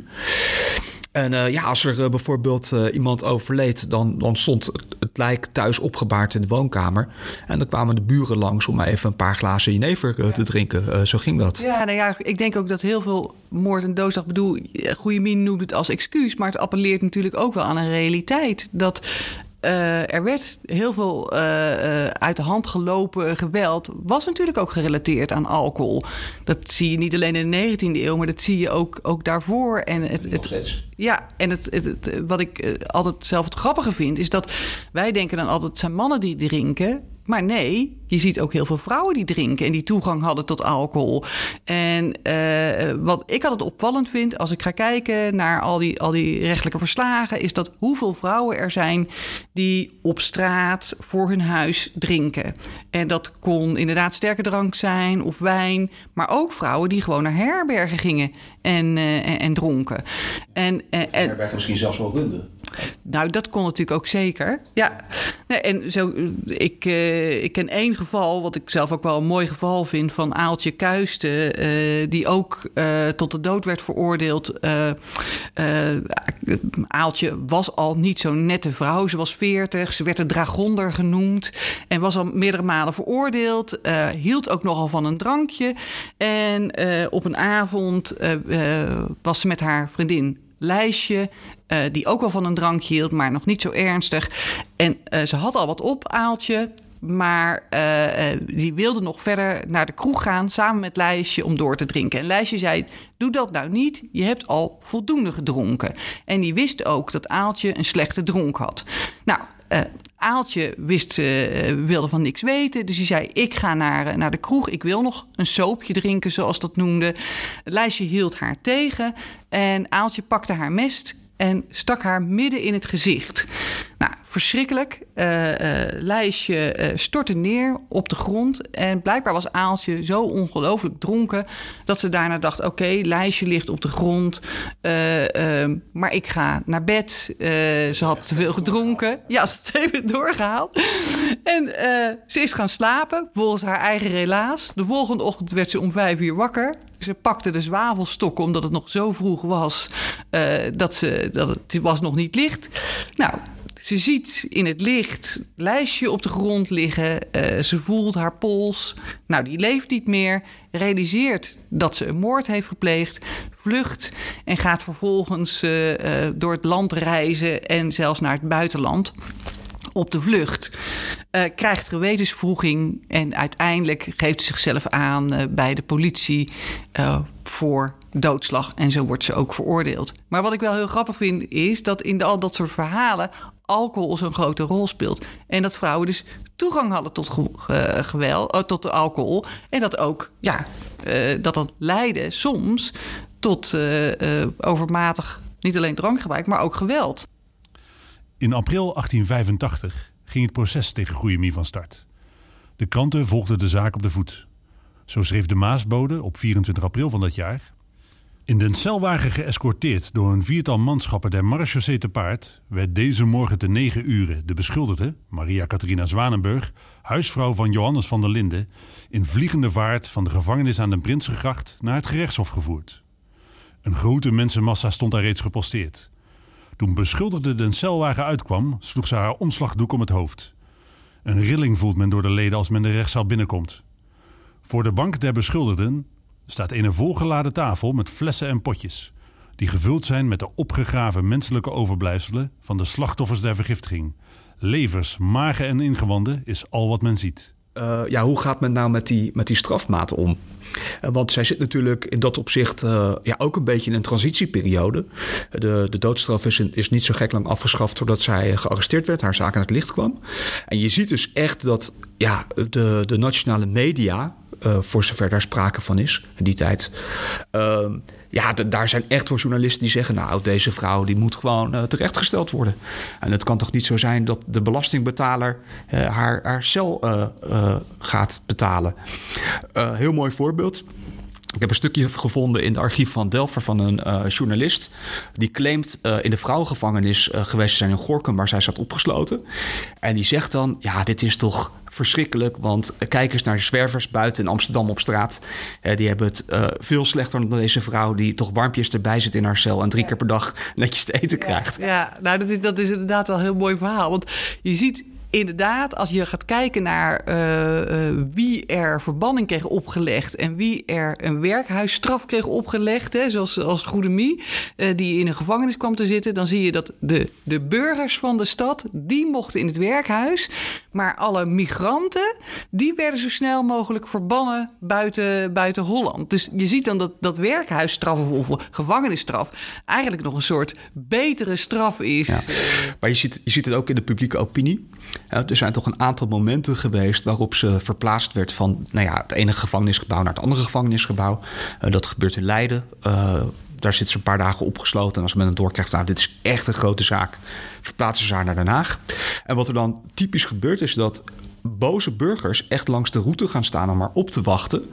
En uh, ja, als er uh, bijvoorbeeld uh, iemand overleed, dan, dan stond het lijk thuis opgebaard in de woonkamer. En dan kwamen de buren langs om even een paar glazen jenever te drinken. zo ging dat. Ja, nou ja, ik denk ook dat heel veel moord en doodslag... bedoel, Goede Min noemt het als excuus... maar het appelleert natuurlijk ook wel aan een realiteit. Dat uh, er werd heel veel uh, uh, uit de hand gelopen geweld. Was natuurlijk ook gerelateerd aan alcohol. Dat zie je niet alleen in de 19e eeuw, maar dat zie je ook, ook daarvoor. En het, het, ja, en het, het, het, wat ik altijd zelf het grappige vind, is dat wij denken dan altijd: het zijn mannen die drinken. Maar nee, je ziet ook heel veel vrouwen die drinken en die toegang hadden tot alcohol. En uh, wat ik altijd opvallend vind als ik ga kijken naar al die, al die rechtelijke verslagen, is dat hoeveel vrouwen er zijn die op straat voor hun huis drinken. En dat kon inderdaad sterke drank zijn of wijn, maar ook vrouwen die gewoon naar herbergen gingen en, uh, en, en, dronken. En, uh, herbergen misschien zelfs wel runden. Nou, dat kon natuurlijk ook zeker. Ja. Nee, en zo, ik, uh, ik ken één geval, wat ik zelf ook wel een mooi geval vind, van Aaltje Kuisten, uh, die ook uh, tot de dood werd veroordeeld. Aaltje was al niet zo'n nette vrouw. Ze was veertig, ze werd de dragonder genoemd en was al meerdere malen veroordeeld. hield ook nogal van een drankje. En op een avond was ze met haar vriendin Lijstje uh, die ook wel van een drankje hield, maar nog niet zo ernstig. En uh, ze had al wat op, Aaltje. Maar uh, die wilde nog verder naar de kroeg gaan samen met Lijstje om door te drinken. En Lijstje zei: Doe dat nou niet, je hebt al voldoende gedronken. En die wist ook dat Aaltje een slechte dronk had. Nou, uh, Aaltje wist, wilde van niks weten. Dus hij zei: Ik ga naar, naar de kroeg. Ik wil nog een soopje drinken, zoals dat noemde. Het lijstje hield haar tegen. En Aaltje pakte haar mest en stak haar midden in het gezicht. Nou, verschrikkelijk. Uh, Lijstje uh, stortte neer op de grond. En blijkbaar was Aaltje zo ongelooflijk dronken... dat ze daarna dacht, oké, okay, Lijstje ligt op de grond... ehm, maar ik ga naar bed. ze had te veel gedronken. Ja, ze had even doorgehaald. En ze is gaan slapen, volgens haar eigen relaas. De volgende ochtend werd ze om vijf uur wakker. Ze pakte de zwavelstok omdat het nog zo vroeg was... dat, ze, dat het was nog niet licht. Nou... Ze ziet in het licht lijstje op de grond liggen. Uh, ze voelt haar pols. Nou, die leeft niet meer. Realiseert dat ze een moord heeft gepleegd. Vlucht en gaat vervolgens uh, uh, door het land reizen en zelfs naar het buitenland op de vlucht. Uh, krijgt gewetensvroeging en uiteindelijk geeft ze zichzelf aan bij de politie voor doodslag. En zo wordt ze ook veroordeeld. Maar wat ik wel heel grappig vind, is dat in al dat soort verhalen alcohol zo'n grote rol speelt. En dat vrouwen dus toegang hadden tot ge geweld, tot de alcohol. En dat ook, ja, dat dat leidde soms tot overmatig, niet alleen drankgebruik, maar ook geweld. In april 1885 ging het proces tegen Goeiemie van start. De kranten volgden de zaak op de voet. Zo schreef de Maasbode op 24 april van dat jaar. In den celwagen geëscorteerd door een viertal manschappen der marechaussee te paard... werd deze morgen te negen uren de beschuldigde, Maria Catharina Zwanenburg... huisvrouw van Johannes van der Linden... in vliegende vaart van de gevangenis aan de Prinsgegracht naar het gerechtshof gevoerd. Een grote mensenmassa stond daar reeds geposteerd... Toen beschuldigde de celwagen uitkwam, sloeg ze haar omslagdoek om het hoofd. Een rilling voelt men door de leden als men de rechtszaal binnenkomt. Voor de bank der beschuldigden staat een volgeladen tafel met flessen en potjes, die gevuld zijn met de opgegraven menselijke overblijfselen van de slachtoffers der vergiftiging. Levers, magen en ingewanden is al wat men ziet. Uh, ja, hoe gaat men nou met die, met die strafmaten om? Uh, want zij zit natuurlijk in dat opzicht uh, ja, ook een beetje in een transitieperiode. De, de doodstraf is, is niet zo gek lang afgeschaft voordat zij gearresteerd werd, haar zaak aan het licht kwam. En je ziet dus echt dat ja, de, de nationale media, voor zover daar sprake van is in die tijd, ehm, ja, daar zijn echt voor journalisten die zeggen: Nou, deze vrouw die moet gewoon uh, terechtgesteld worden. En het kan toch niet zo zijn dat de belastingbetaler uh, haar, haar cel gaat betalen. heel mooi voorbeeld. Ik heb een stukje gevonden in het archief van Delver van een uh, journalist. Die claimt uh, in de vrouwengevangenis uh, geweest te zijn in Gorkum, waar zij zat opgesloten. En die zegt dan: Ja, dit is toch verschrikkelijk. Want kijk eens naar de zwervers buiten in Amsterdam op straat. Eh, die hebben het eh, veel slechter dan deze vrouw... die toch warmpjes erbij zit in haar cel... en drie keer per dag netjes te eten krijgt. Ja, nou, dat is, dat is inderdaad wel een heel mooi verhaal. Want je ziet inderdaad, als je gaat kijken naar eh, eh, wie er verbanning kreeg opgelegd en wie er een werkhuisstraf kreeg opgelegd, hè, zoals als Goedemie, uh, die in een gevangenis kwam te zitten, dan zie je dat de, de burgers van de stad, die mochten in het werkhuis, maar alle migranten, die werden zo snel mogelijk verbannen buiten, buiten Holland. Dus je ziet dan dat, dat werkhuisstraf of, gevangenisstraf eigenlijk nog een soort betere straf is. Maar je ziet, je ziet het ook in de publieke opinie er zijn toch een aantal momenten geweest waarop ze verplaatst werd van nou ja, het ene gevangenisgebouw naar het andere gevangenisgebouw. Uh, dat gebeurt in Leiden. Uh, daar zit ze een paar dagen opgesloten. En als men het doorkrijgt, nou, dit is echt een grote zaak, verplaatsen ze haar naar Den Haag. En wat er dan typisch gebeurt, is dat boze burgers echt langs de route gaan staan om maar op te wachten.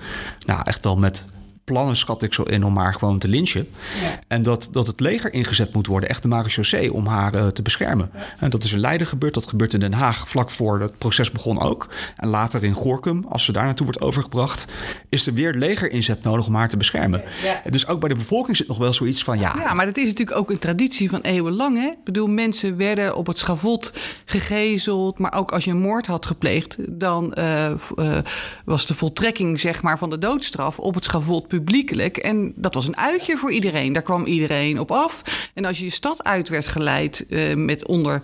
Nou, echt wel met plannen schat ik zo in om haar gewoon te lynchen. Ja. En dat, dat het leger ingezet moet worden, echt de marechaussee, om haar uh, te beschermen. En dat is in Leiden gebeurd, dat gebeurt in Den Haag vlak voor het proces begon ook. En later in Gorkum, als ze daar naartoe wordt overgebracht, is er weer legerinzet nodig om haar te beschermen. Ja. Dus ook bij de bevolking zit nog wel zoiets van ja. Ja, maar dat is natuurlijk ook een traditie van eeuwenlang. Hè? Ik bedoel, mensen werden op het schavot gegezeld, maar ook als je een moord had gepleegd, dan uh, uh, was de voltrekking zeg maar, van de doodstraf op het schavot publiekelijk. En dat was een uitje voor iedereen. Daar kwam iedereen op af. En als je je stad uit werd geleid uh, met onder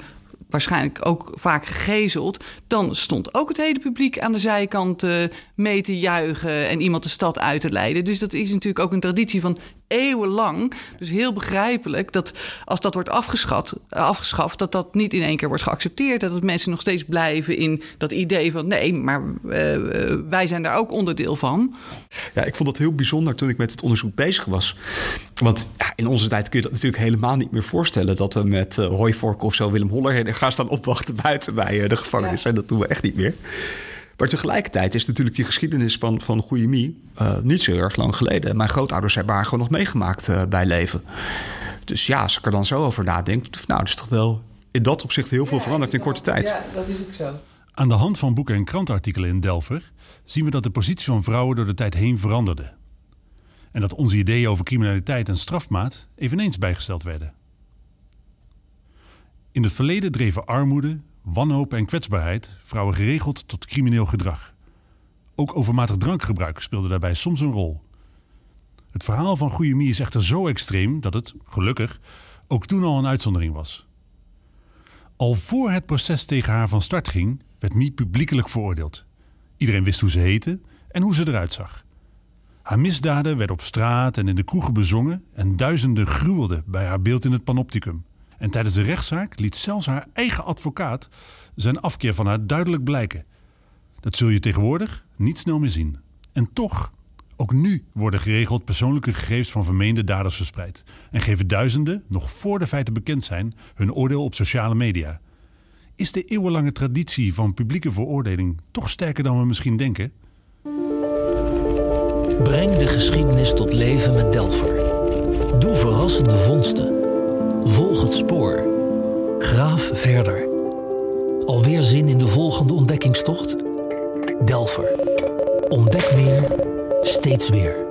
waarschijnlijk ook vaak gegezeld, dan stond ook het hele publiek aan de zijkant mee te juichen en iemand de stad uit te leiden. Dus dat is natuurlijk ook een traditie van eeuwenlang. Dus heel begrijpelijk dat als dat wordt afgeschat, afgeschaft, dat dat niet in één keer wordt geaccepteerd. Dat het mensen nog steeds blijven in dat idee van nee, maar uh, wij zijn daar ook onderdeel van. Ja, ik vond dat heel bijzonder toen ik met het onderzoek bezig was. Want ja, in onze tijd kun je dat natuurlijk helemaal niet meer voorstellen. Dat we met uh, hooivork of zo Willem Holler gaan staan opwachten buiten bij uh, de gevangenis. Ja. En dat doen we echt niet meer. Maar tegelijkertijd is natuurlijk die geschiedenis van, van Goeiemie uh, niet zo erg lang geleden. Mijn grootouders hebben haar gewoon nog meegemaakt uh, bij leven. Dus ja, als ik er dan zo over nadenk, nou, dat is toch wel in dat opzicht heel veel ja, veranderd in korte tijd. Ja, dat is ook zo. Aan de hand van boeken en krantartikelen in Delver zien we dat de positie van vrouwen door de tijd heen veranderde. En dat onze ideeën over criminaliteit en strafmaat eveneens bijgesteld werden. In het verleden dreven armoede, wanhoop en kwetsbaarheid vrouwen geregeld tot crimineel gedrag. Ook overmatig drankgebruik speelde daarbij soms een rol. Het verhaal van Goeie Mie is echter zo extreem dat het, gelukkig, ook toen al een uitzondering was. Al voor het proces tegen haar van start ging, werd Mie publiekelijk veroordeeld. Iedereen wist hoe ze heette en hoe ze eruit zag. Haar misdaden werden op straat en in de kroegen bezongen en duizenden gruwelden bij haar beeld in het panopticum. En tijdens de rechtszaak liet zelfs haar eigen advocaat zijn afkeer van haar duidelijk blijken. Dat zul je tegenwoordig niet snel meer zien. En toch, ook nu worden geregeld persoonlijke gegevens van vermeende daders verspreid. En geven duizenden, nog voor de feiten bekend zijn, hun oordeel op sociale media. Is de eeuwenlange traditie van publieke veroordeling toch sterker dan we misschien denken? Breng de geschiedenis tot leven met Delver. Doe verrassende vondsten. Volg het spoor. Graaf verder. Alweer zin in de volgende ontdekkingstocht? Delver. Ontdek meer, steeds weer.